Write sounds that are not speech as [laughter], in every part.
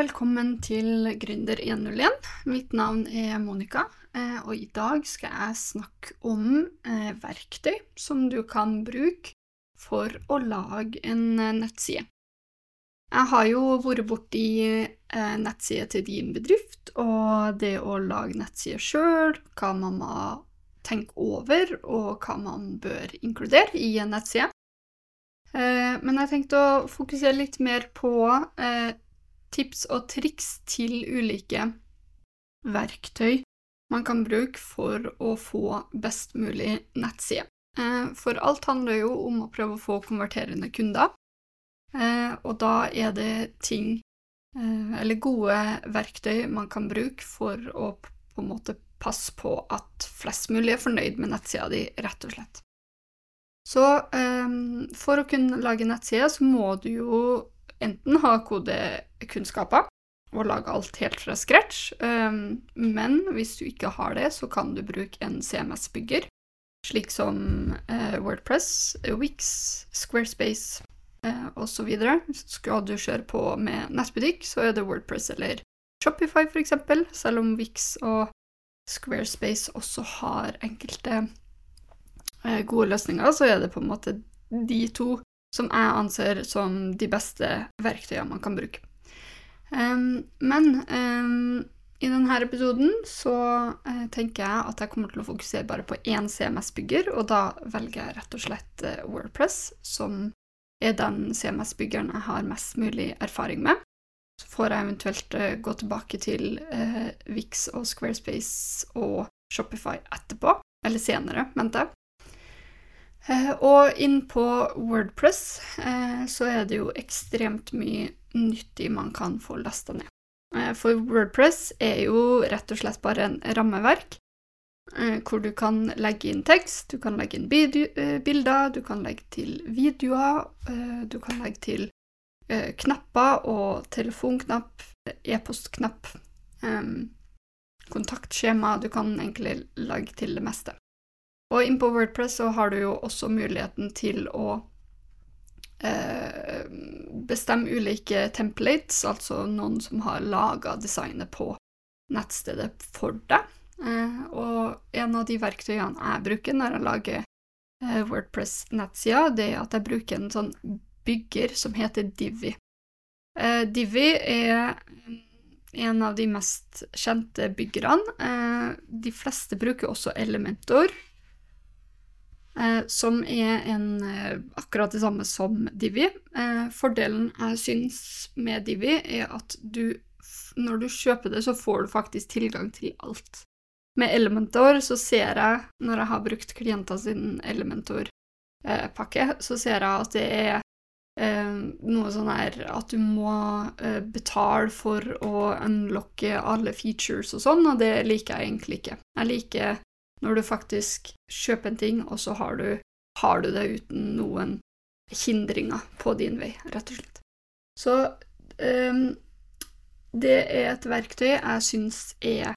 velkommen til Gründer 101. Mitt navn er Monica, eh, og i dag skal jeg snakke om eh, verktøy som du kan bruke for å lage en eh, nettside. Jeg har jo vært borti nettside til din bedrift, og det å lage nettside sjøl, hva man må tenke over, og hva man bør inkludere i en nettside. Men jeg tenkte å fokusere litt mer på tips og triks til ulike verktøy man kan bruke for å få best mulig nettside. Eh, for alt handler jo om å prøve å få konverterende kunder, eh, og da er det ting, eh, eller gode verktøy, man kan bruke for å på en måte passe på at flest mulig er fornøyd med nettsida di, rett og slett. Så for å kunne lage nettside, så må du jo enten ha kodekunnskaper og lage alt helt fra scratch, um, men hvis du ikke har det, så kan du bruke en CMS-bygger, slik som uh, Wordpress, Wix, Squarespace uh, osv. Skal du kjøre på med nettbutikk, så er det Wordpress eller Shopify, eksempel, selv om Wix og Squarespace også har enkelte uh, gode løsninger, så er det på en måte de to som jeg anser som de beste verktøyene man kan bruke. Um, men um, i denne episoden så uh, tenker jeg at jeg kommer til å fokusere bare på én CMS-bygger, og da velger jeg rett og slett uh, Wordpress, som er den CMS-byggeren jeg har mest mulig erfaring med. Så får jeg eventuelt uh, gå tilbake til Vix og Squarespace og Shopify etterpå, eller senere, mente jeg. Eh, og inn på Wordpress eh, så er det jo ekstremt mye nyttig man kan få lasta ned. Eh, for Wordpress er jo rett og slett bare en rammeverk hvor du kan legge inn tekst, du kan legge inn bilder, du kan legge til videoer, du kan legge til knapper og telefonknapp, e-postknapp, kontaktskjema Du kan egentlig legge til det meste. Og inn på Wordpress så har du jo også muligheten til å eh, bestemme ulike templates, altså noen som har laga designet på nettstedet for deg. Eh, og en av de verktøyene jeg bruker når jeg lager eh, Wordpress-nettsida, det er at jeg bruker en sånn bygger som heter Divi. Eh, Divi er en av de mest kjente byggerne. Eh, de fleste bruker også Elementor som er en, eh, akkurat det samme som Divi. Eh, fordelen jeg syns med Divi, er at du, når du kjøper det, så får du faktisk tilgang til alt. Med Elementor så ser jeg, når jeg har brukt klienter sin Elementor-pakke, så ser jeg at det er eh, noe sånn her at du må eh, betale for å unlocke alle features og sånn, og det liker jeg egentlig ikke. Jeg liker når du faktisk kjøper en ting, og så har du, har du det uten noen hindringer på din vei, rett og slett. Så um, det er et verktøy jeg syns er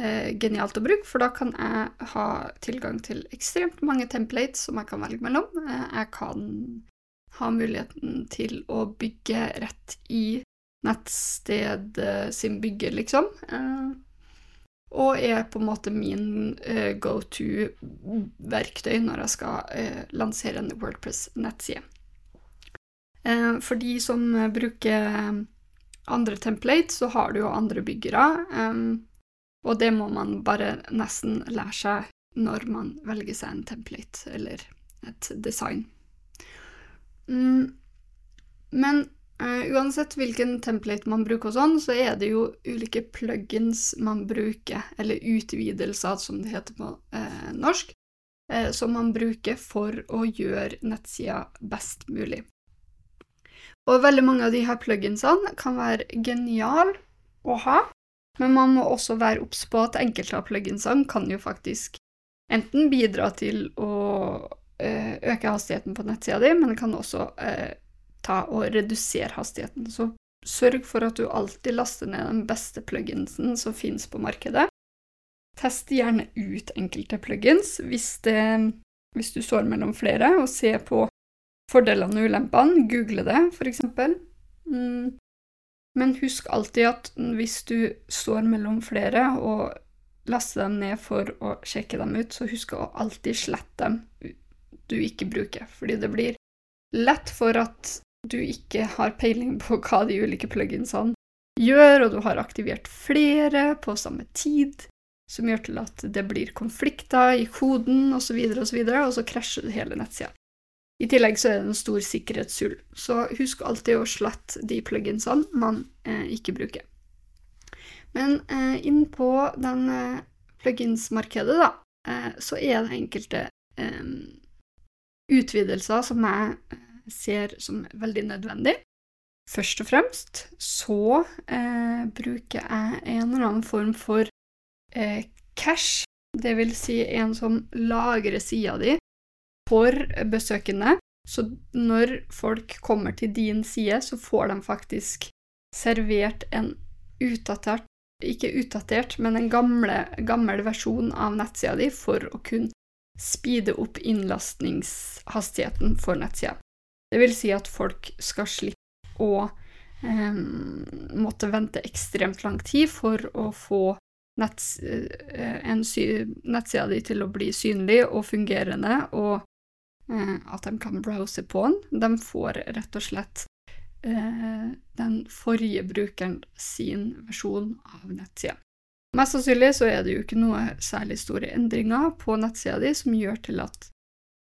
eh, genialt å bruke, for da kan jeg ha tilgang til ekstremt mange templates som jeg kan velge mellom. Eh, jeg kan ha muligheten til å bygge rett i nettstedet sin bygger, liksom. Eh, og er på en måte min uh, go to-verktøy når jeg skal uh, lansere en Wordpress-nettside. Uh, for de som bruker andre templates, så har du jo andre byggere, um, og det må man bare nesten lære seg når man velger seg en template eller et design. Mm, men uansett hvilken template man bruker og sånn, så er det jo ulike plugins man bruker, eller utvidelser, som det heter på uh, norsk, uh, som man bruker for å gjøre nettsida best mulig. Og veldig mange av her pluginsene kan være geniale å ha, men man må også være obs på at enkelte av pluginsene kan jo faktisk enten bidra til å øke hastigheten på nettsida di, men kan også ta og redusere hastigheten. Så sørg for at du alltid laster ned den beste pluginsen som finnes på markedet. Test gjerne ut enkelte plugins hvis, det, hvis du står mellom flere, og se på fordelene og ulempene. Google det, eksempel. Mm. Men husk alltid at hvis du står mellom flere og laster dem ned for å sjekke dem ut, så husk å alltid slette dem du ikke bruker, fordi det blir lett for at du ikke har peiling på hva de ulike pluginsene gjør, og du har aktivert flere på samme tid, som gjør til at det blir konflikter i koden osv., og, så videre, og så krasjer det hele nettsida. I tillegg så er det en stor sikkerhetshull, så husk alltid å slette de pluginsene man eh, ikke bruker. Men eh, inn på den eh, plugins-markedet, da, eh, så er det enkelte eh, utvidelser som jeg ser som veldig nødvendig. Først og fremst så eh, bruker jeg en eller annen form for eh, cash, det vil si en som lagrer sida di for besøkende. Så når folk kommer til din side, så får de faktisk servert en utdatert Ikke utdatert, men en gamle, gammel versjon av nettsida di for å kunne speede opp innlastningshastigheten for nettsida. Det vil si at folk skal slippe å eh, måtte vente ekstremt lang tid for å få netts, eh, nettsida di til å bli synlig og fungerende, og eh, at de kan browse på den. De får rett og slett eh, den forrige brukeren sin versjon av nettsida. Mest sannsynlig så er det jo ikke noe særlig store endringer på nettsida di som gjør til at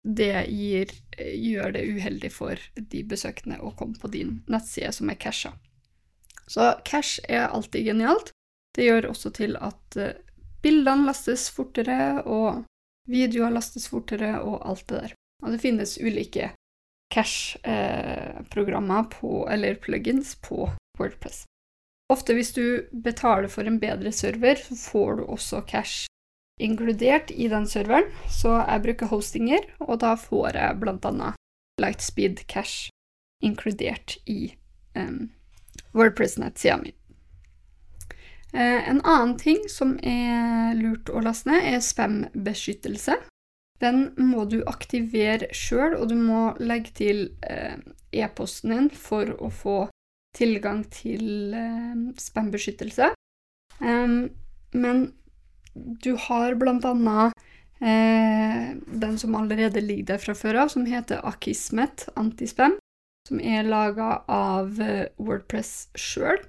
det gir, gjør det uheldig for de besøkende å komme på din nettside som er casha. Så cash er alltid genialt. Det gjør også til at eh, bildene lastes fortere, og videoer lastes fortere, og alt det der. Og det finnes ulike cash-programmer eh, eller plugins på Wordpress. Ofte hvis du betaler for en bedre server, så får du også cash inkludert i den serveren. Så jeg bruker hostinger, og da får jeg bl.a. Lightspeed cash inkludert i um, Wordpress-nettsida mi. Eh, en annen ting som er lurt å laste ned, er spam-beskyttelse. Den må du aktivere sjøl, og du må legge til eh, e-posten din for å få tilgang til eh, spam-beskyttelse. Men du har annet eh, den som allerede ligger der fra før av, som heter Akismet antispam, som er laga av eh, Wordpress sjøl.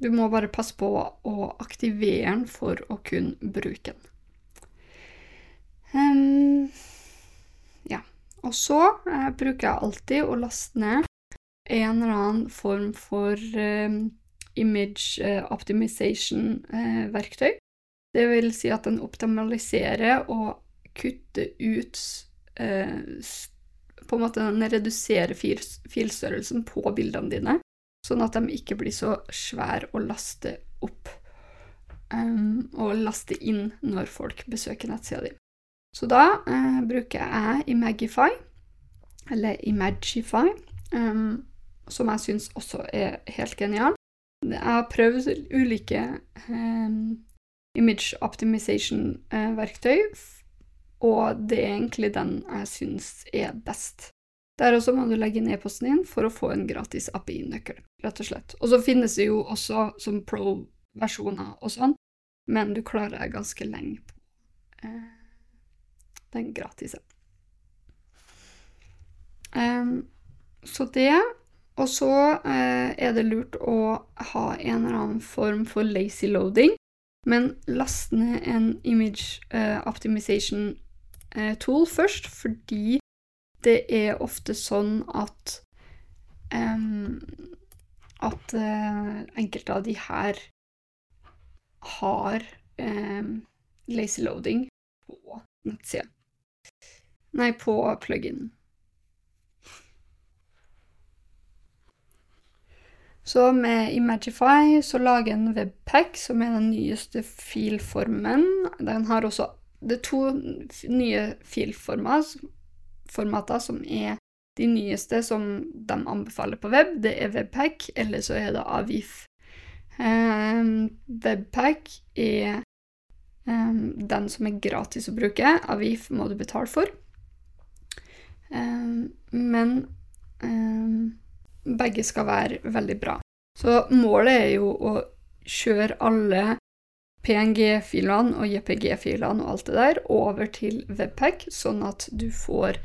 Du må bare passe på å aktivere den for å kunne bruke den. Um, ja. Og så eh, bruker jeg alltid å laste ned en eller annen form for eh, image uh, optimization-verktøy. Det vil si at den optimaliserer og kutter ut eh, På en måte den reduserer fil filstørrelsen på bildene dine, sånn at de ikke blir så svære å laste opp um, og laste inn når folk besøker nettsida di. Så da bruker jeg Imagify, eller Imagify, um, som jeg syns også er helt genial. Jeg har prøvd ulike um, image optimization-verktøy, og det er egentlig den jeg syns er best. Der også må du legge inn e-posten din for å få en gratis API-nøkkel, rett og slett. Og så finnes det jo også som pro-versjoner og sånn, men du klarer deg ganske lenge på eh, den gratise. Um, så det og så eh, er det lurt å ha en eller annen form for lazy loading, men last ned en image uh, optimization uh, tool først, fordi det er ofte sånn at at uh, enkelte av de her har lazy loading på nettsida. Nei, på pluginen. Så med Imagify så lager en webpack, som er den nyeste filformen. Den har også Det er to nye filformater som er de nyeste som de anbefaler på web. Det er webpack, eller så er det Avif. Um, webpack er um, den som er gratis å bruke. Avif må du betale for. Um, men begge skal være veldig bra. Så målet er jo å kjøre alle PNG-filene og JPG-filene og alt det der over til Webpack, sånn at du får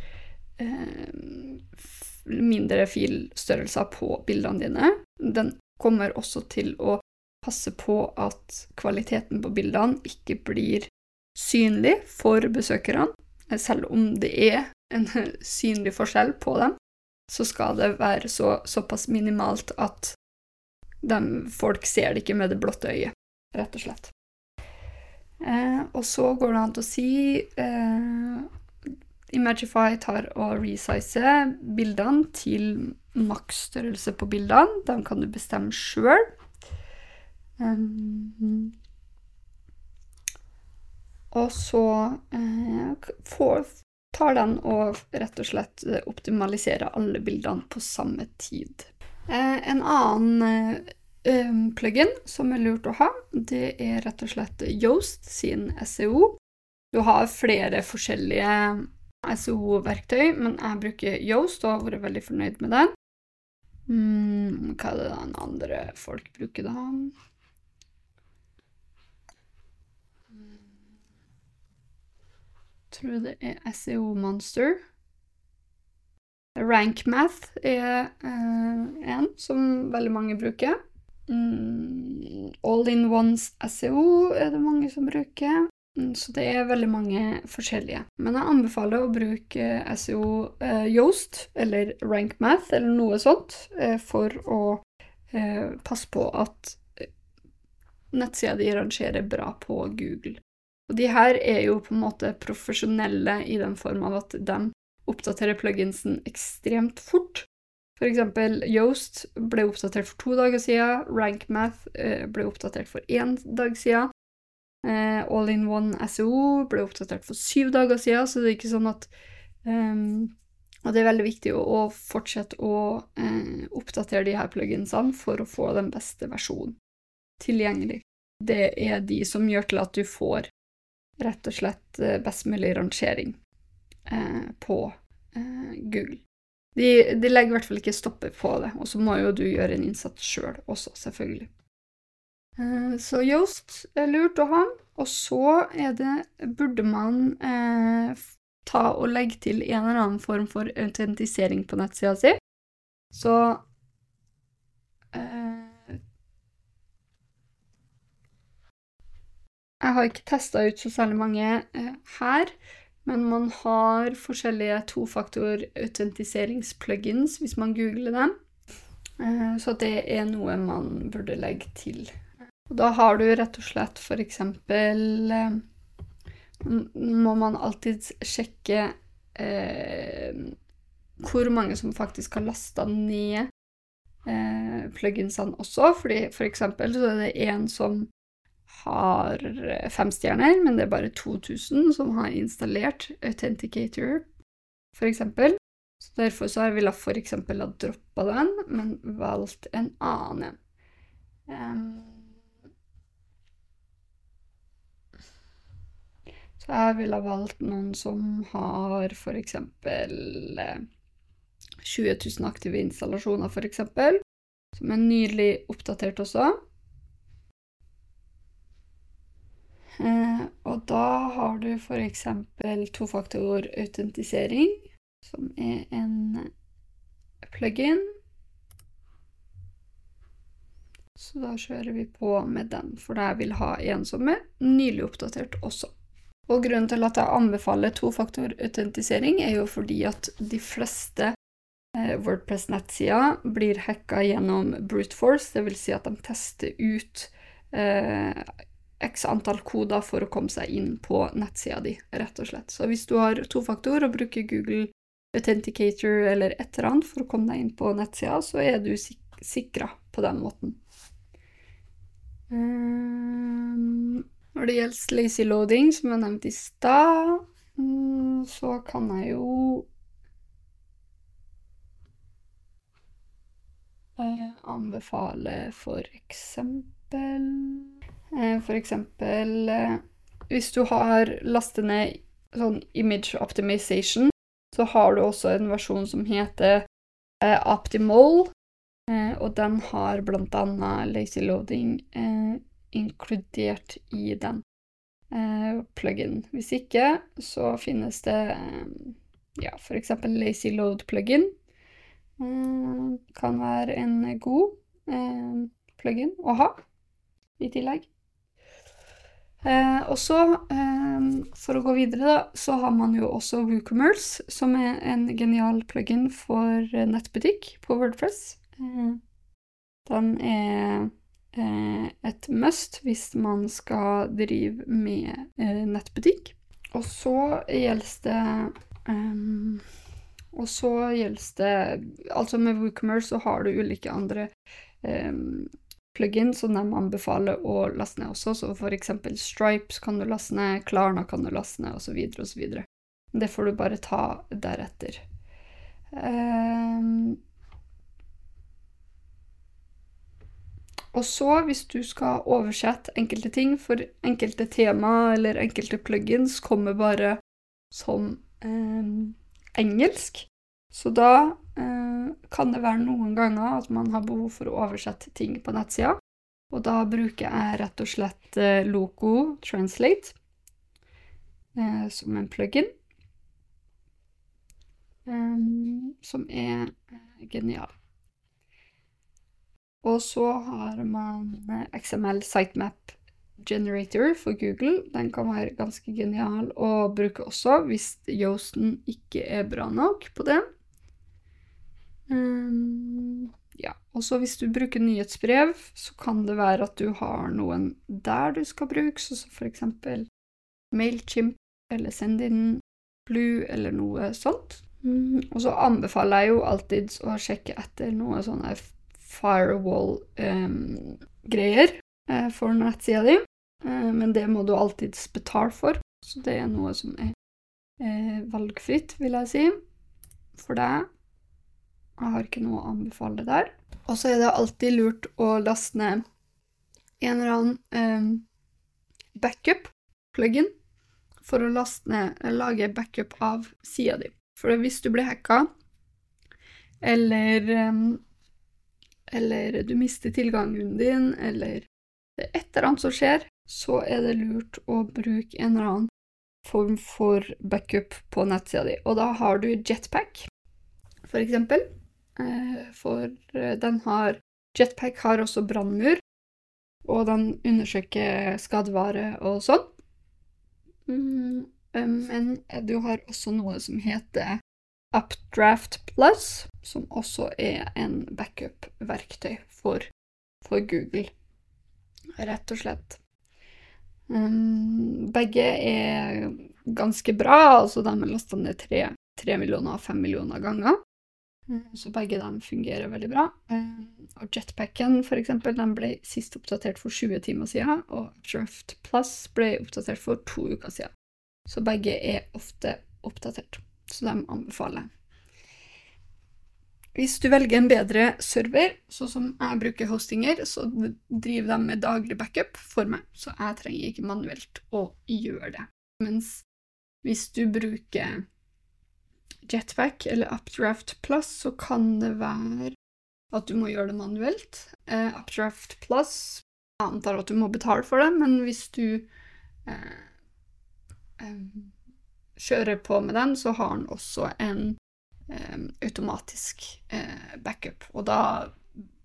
eh, mindre filstørrelser på bildene dine. Den kommer også til å passe på at kvaliteten på bildene ikke blir synlig for besøkerne. Selv om det er en [laughs] synlig forskjell på dem, så skal det være så, såpass minimalt at de, folk ser det ikke med det blotte øyet, rett og slett. Eh, og så går det an til å si eh, Imagify tar og resizer bildene til maksstørrelse på bildene. De kan du bestemme sjøl. Um, og så eh, får, tar den og rett og slett optimaliserer alle bildene på samme tid. Eh, en annen eh, plugin som er lurt å ha, det er rett og slett Yoast sin SEO. Du har flere forskjellige SEO-verktøy, men jeg bruker Yoast og har vært veldig fornøyd med den. Mm, hva er det den andre folk bruker, da? Tror det er SEO Monster. RankMath er eh, en som veldig mange bruker. Mm, All in ones SEO er det mange som bruker. Mm, så det er veldig mange forskjellige. Men jeg anbefaler å bruke SEO eh, Yoast eller RankMath eller noe sånt eh, for å eh, passe på at eh, nettsida di rangerer bra på Google. Og de her er jo på en måte profesjonelle i den form av at de oppdaterer pluginsen ekstremt fort. For eksempel Yoast ble oppdatert for to dager siden, RankMath eh, ble oppdatert for én dag siden. Eh, All in One SEO ble oppdatert for syv dager siden, så det er ikke sånn at um, Og det er veldig viktig å fortsette å uh, oppdatere de her pluginsene for å få den beste versjonen tilgjengelig. Det er de som gjør til at du får rett og slett eh, best mulig rangering eh, på eh, Google. De, de, legger i hvert fall ikke stopper på det, og så må jo du gjøre en innsats sjøl også, selvfølgelig. Eh, så Yoast er lurt å ha, og så er det Burde man eh, ta og legge til en eller annen form for autentisering på nettsida si, så Jeg har ikke testa ut så særlig mange eh, her, men man har forskjellige tofaktor-autentiseringsplugins hvis man googler dem. Eh, så det er noe man burde legge til. Og da har du rett og slett eksempel eh, Må man alltid sjekke eh, hvor mange som faktisk har lasta ned eh, pluginsene også, fordi for eksempel så er det en som har fem stjerner, men det er bare 2000 som har installert Authenticator, eksempel. Så derfor så jeg villet for eksempel ha droppa den, men valgt en annen. Um, så jeg ville valgt noen som har eksempel 20 000 aktive installasjoner, eksempel. Som er nylig oppdatert også. Eh, og da har du f.eks. tofaktorautentisering, som er en plug-in. Så da kjører vi på med den, for jeg vil ha en som er nylig oppdatert også. Og grunnen til at jeg anbefaler tofaktorautentisering, er jo fordi at de fleste eh, Wordpress-nettsider blir hacka gjennom brute force, dvs. Si at de tester ut eh, x antall koder for å komme seg inn på nettsida di, rett og slett. Så hvis du har tofaktor og bruker Google Authenticator eller et eller annet for å komme deg inn på nettsida, så er du sik sikra på den måten. Um, når det gjelder lazy loading, som jeg nevnte i stad, um, så kan jeg jo uh, anbefale for eksempel Eh, eksempel eh, hvis du har lastet ned sånn image optimization, så har du også en versjon som heter eh, Optimal, og den har annet lazy loading inkludert i den plugin. Hvis ikke, så finnes det ja, f.eks. lazy load plugin. Kan være en god plugin å ha i tillegg. Eh, og så, eh, for å gå videre, da, så har man jo også WooCommerce, som er en genial plugin for nettbutikk på Wordpress. Eh, den er eh, et must hvis man skal drive med eh, nettbutikk. Og så gjelder det Og så gjelder det Altså, med WooCommerce så har du ulike andre plugins som de anbefaler å laste ned også, så for eksempel Stripes kan du laste ned, Klarna kan du laste ned, osv., osv. Det får du bare ta deretter. Um, Og så, hvis du skal oversette enkelte ting, for enkelte tema eller enkelte plugins kommer bare som eh, engelsk, så da eh, kan det være noen ganger at man har behov for å oversette ting på nettsida. Og da bruker jeg rett og slett eh, Loco Translate eh, som en plugin. Eh, som er eh, genial. Og så har man eh, XML Sitemap Generator for Google. Den kan være ganske genial å bruke også, hvis Yoasten ikke er bra nok på det. Um, ja, og så hvis du bruker nyhetsbrev, så kan det være at du har noen der du skal bruke, så for eksempel Mailchimp eller Sendin Blue eller noe sånt. Mm, og så anbefaler jeg jo alltid å sjekke etter noe sånne firewall-greier um, for nettsida di, uh, men det må du alltids betale for, så det er noe som er uh, valgfritt, vil jeg si, for deg. Jeg har ikke noe å anbefale der. Og så er det alltid lurt å laste ned en eller annen eh, backup-plugin for å laste ned, lage backup av sida di. For hvis du blir hacka, eller um, eller du mister tilgangen din, eller er et eller annet som skjer, så er det lurt å bruke en eller annen form for backup på nettsida di. Og da har du Jetpack, for eksempel. Eh, for eh, den har Jetpack har også brannmur, og den undersøker skadevare og sånn. Mm, eh, men du har også noe som heter Updraft Plus, som også er en backup-verktøy for, for, Google, rett og slett. Um, begge er ganske bra, altså de er lasta ned tre, tre millioner og fem millioner ganger. Um, så begge dem fungerer veldig bra. Um, og Jetpacken for eksempel, den ble sist oppdatert for 20 timer siden, og Drift Plus ble oppdatert for to uker siden. Så begge er ofte oppdatert så de anbefaler. Hvis du velger en bedre server, sånn som jeg bruker hostinger, så driver de med daglig backup for meg, så jeg trenger ikke manuelt å gjøre det. Mens hvis du bruker Jetpack eller Updraft Plus, så kan det være at du må gjøre det manuelt. Uh, Updraft Plus jeg antar at du må betale for det, men hvis du uh, um, kjører på med den, så har den også en um, automatisk uh, backup. Og da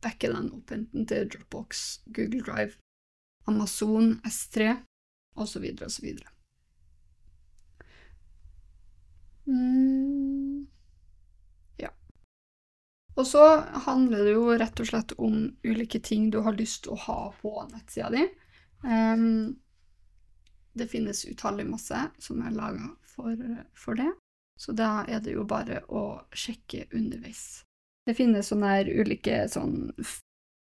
backer den opp enten til Dropbox, Google Drive, Amazon, S3 osv. osv. Mm. Ja. Og så handler det jo rett og slett om ulike ting du har lyst til å ha på nettsida di. Um, det finnes utallig masse som er laga for, for, det, så da er det jo bare å sjekke underveis. Det finnes sånne ulike sånn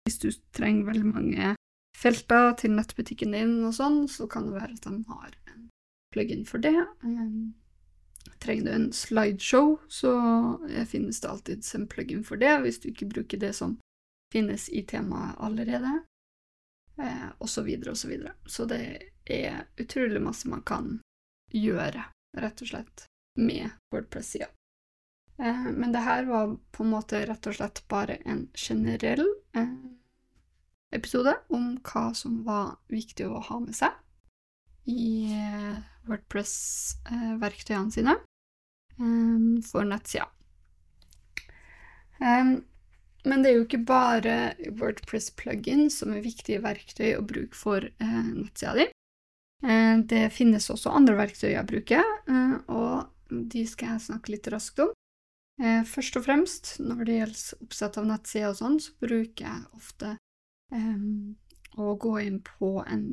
Hvis du trenger veldig mange felter til nettbutikken din og sånn, så kan det være at de har en plug-in for det. Um, trenger du en slideshow, så finnes det alltid en plug-in for det, hvis du ikke bruker det som finnes i temaet allerede, eh, og så videre og så videre. Så det er utrolig masse man kan gjøre, rett og slett, med Wordpress-sida. Eh, men det her var på en måte rett og slett bare en generell eh, episode om hva som var viktig å ha med seg i eh, Wordpress-verktøyene sine for nettsida. Men det er jo ikke bare Wordpress-plugin som er viktige verktøy å bruke for nettsida di. Det finnes også andre verktøy jeg bruker, og de skal jeg snakke litt raskt om. Først og fremst, når det gjelder oppsett av nettsider og sånn, så bruker jeg ofte å gå inn på en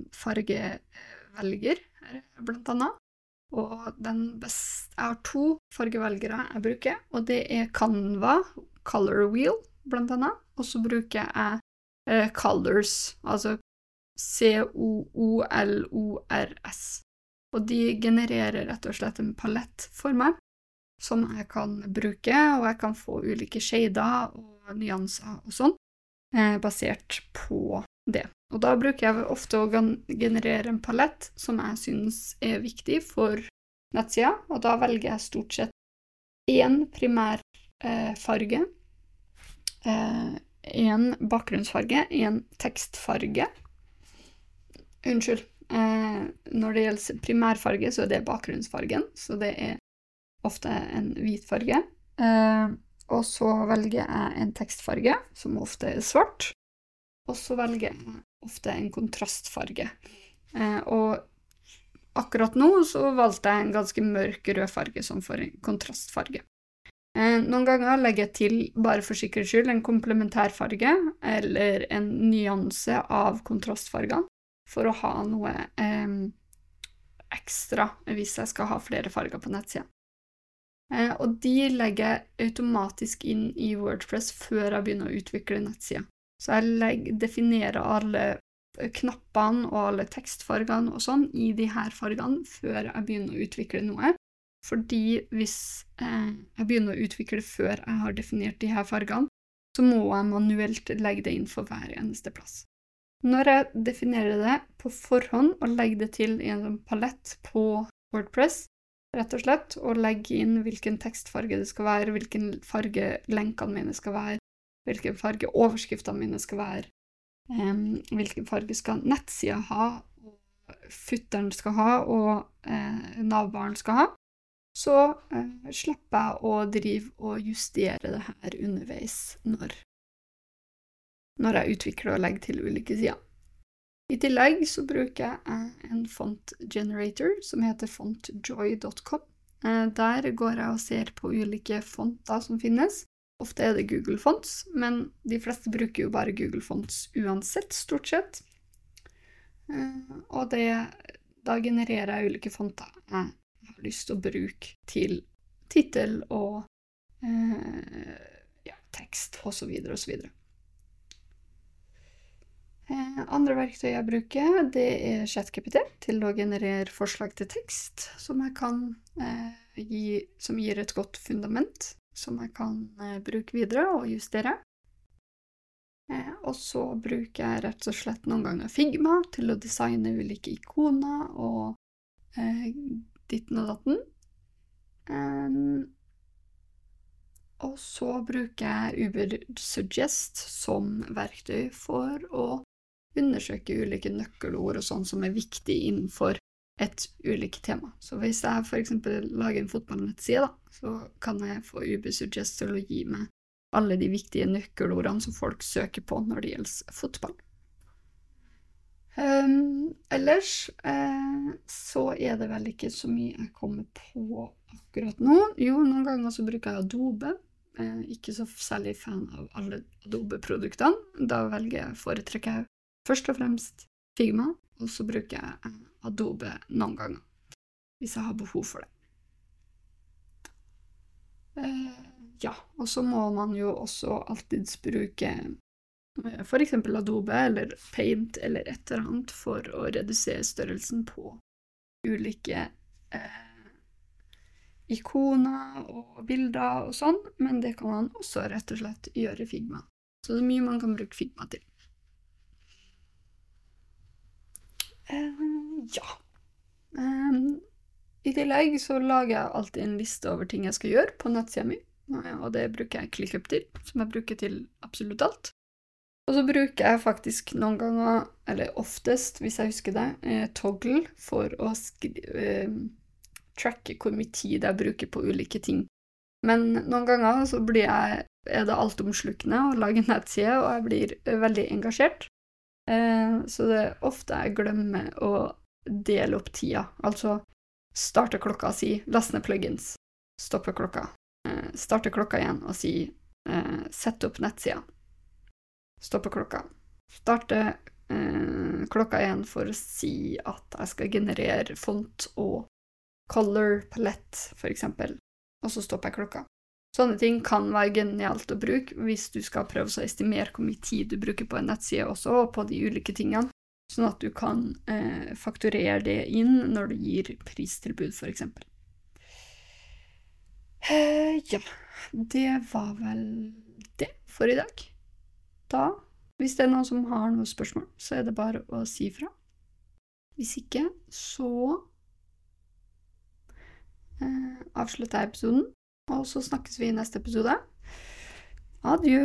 fargevelger, blant annet. Og den best, jeg har to fargevelgere jeg bruker, og det er Canva, Color Wheel, blant annet. Og så bruker jeg eh, Colors, altså C-O-O-L-O-R-S. Og de genererer rett og slett en palett for meg som jeg kan bruke, og jeg kan få ulike shader og nyanser og sånn eh, basert på det. Og da bruker jeg ofte å generere en palett som jeg syns er viktig for nettsida, og da velger jeg stort sett én primær eh, farge, én eh, bakgrunnsfarge, én tekstfarge. Unnskyld. Eh, når det gjelder primærfarge, så er det bakgrunnsfargen, så det er ofte en hvit farge. Eh, og så velger jeg en tekstfarge, som ofte er svart. Og så velger jeg ofte en kontrastfarge. Eh, og akkurat nå så valgte jeg en ganske mørk rød farge som for en kontrastfarge. Eh, noen ganger legger jeg til, bare for sikkerhets skyld, en komplementær farge eller en nyanse av kontrastfargene for å ha noe eh, ekstra hvis jeg skal ha flere farger på nettsida. Eh, og de legger jeg automatisk inn i Wordpress før jeg begynner å utvikle nettsida. Så jeg legger, definerer alle knappene og alle tekstfargene og sånn i de her fargene før jeg begynner å utvikle noe. Fordi hvis eh, jeg begynner å utvikle før jeg har definert de her fargene, så må jeg manuelt legge det inn for hver eneste plass. Når jeg definerer det på forhånd og legger det til i en palett på Wordpress, rett og slett, og legger inn hvilken tekstfarge det skal være, hvilken farge lenkene mine skal være, hvilken farge overskriftene mine skal være, um, hvilken farge skal nettsida ha, futteren skal ha, og uh, navbaren skal ha, så uh, slipper jeg å drive og justere det her underveis når, når jeg utvikler og legger til ulike sider. I tillegg så bruker jeg en font generator som heter fontjoy.com. Eh, der går jeg og ser på ulike fonter som finnes. Ofte er det Google Fonts, men de fleste bruker jo bare Google Fonts uansett, stort sett. Eh, og det, da genererer jeg ulike fonter jeg har lyst til å bruke til tittel og eh, ja, tekst osv. osv. Eh, andre verktøy jeg bruker, det er ChatKPT til å generere forslag til tekst, som, kan, eh, gi, som gir et godt fundament, som jeg kan eh, bruke videre og justere. Eh, og så bruker jeg rett og slett noen ganger Figma til å designe ulike ikoner og eh, ditten og datten. og så bruker jeg UberSuggest som verktøy for å undersøke ulike nøkkelord og sånn som er viktig innenfor et ulikt tema. Så hvis jeg f.eks. lager en fotballnettside, så kan jeg få UberSuggest til å gi meg alle de viktige nøkkelordene som folk søker på når det gjelder fotball. Um, ellers eh, så er det vel ikke så mye jeg kommer på akkurat nå. Jo, noen ganger så bruker jeg Adobe. Eh, ikke så særlig fan av alle Adobe-produktene. Da velger jeg, foretrekker jeg først og fremst Figma, og så bruker jeg Adobe noen ganger, hvis jeg har behov for det. Eh, ja, og så må man jo også alltids bruke f.eks. for eksempel Adobe eller Paint eller et eller annet for å redusere størrelsen på ulike eh, ikoner og bilder og sånn, men det kan man også rett og slett gjøre i Figma. Så det er mye man kan bruke Figma til. Uh, ja. Um, I tillegg så lager jeg alltid en liste over ting jeg skal gjøre på nettsida mi. og det bruker jeg ClickUp til, som jeg bruker til absolutt alt. Og så bruker jeg faktisk noen ganger, eller oftest, hvis jeg husker det, eh, Toggle for å eh, tracke hvor mye tid jeg bruker på ulike ting. Men noen ganger så jeg, er det altomslukkende å lage nettside, og jeg blir veldig engasjert. Eh, så det er ofte jeg glemmer å dele opp tida. Altså starte klokka og si 'last ned plugins', stoppe klokka, eh, starte klokka igjen og si eh, 'sett opp nettsida', stoppe klokka. Starte eh, klokka igjen for å si at jeg skal generere font og color palette, for eksempel, og så stopper jeg klokka. Sånne ting kan være genialt å bruke hvis du skal prøve å estimere hvor mye tid du bruker på en nettside også, og på de ulike tingene sånn at du kan eh, fakturere det inn når du gir pristilbud, f.eks. Eh, ja, det var vel det for i dag. Da, hvis det er noen som har noen spørsmål, så er det bare å si fra. Hvis ikke, så eh, avslutter jeg episoden, og så snakkes vi i neste episode. Adjø.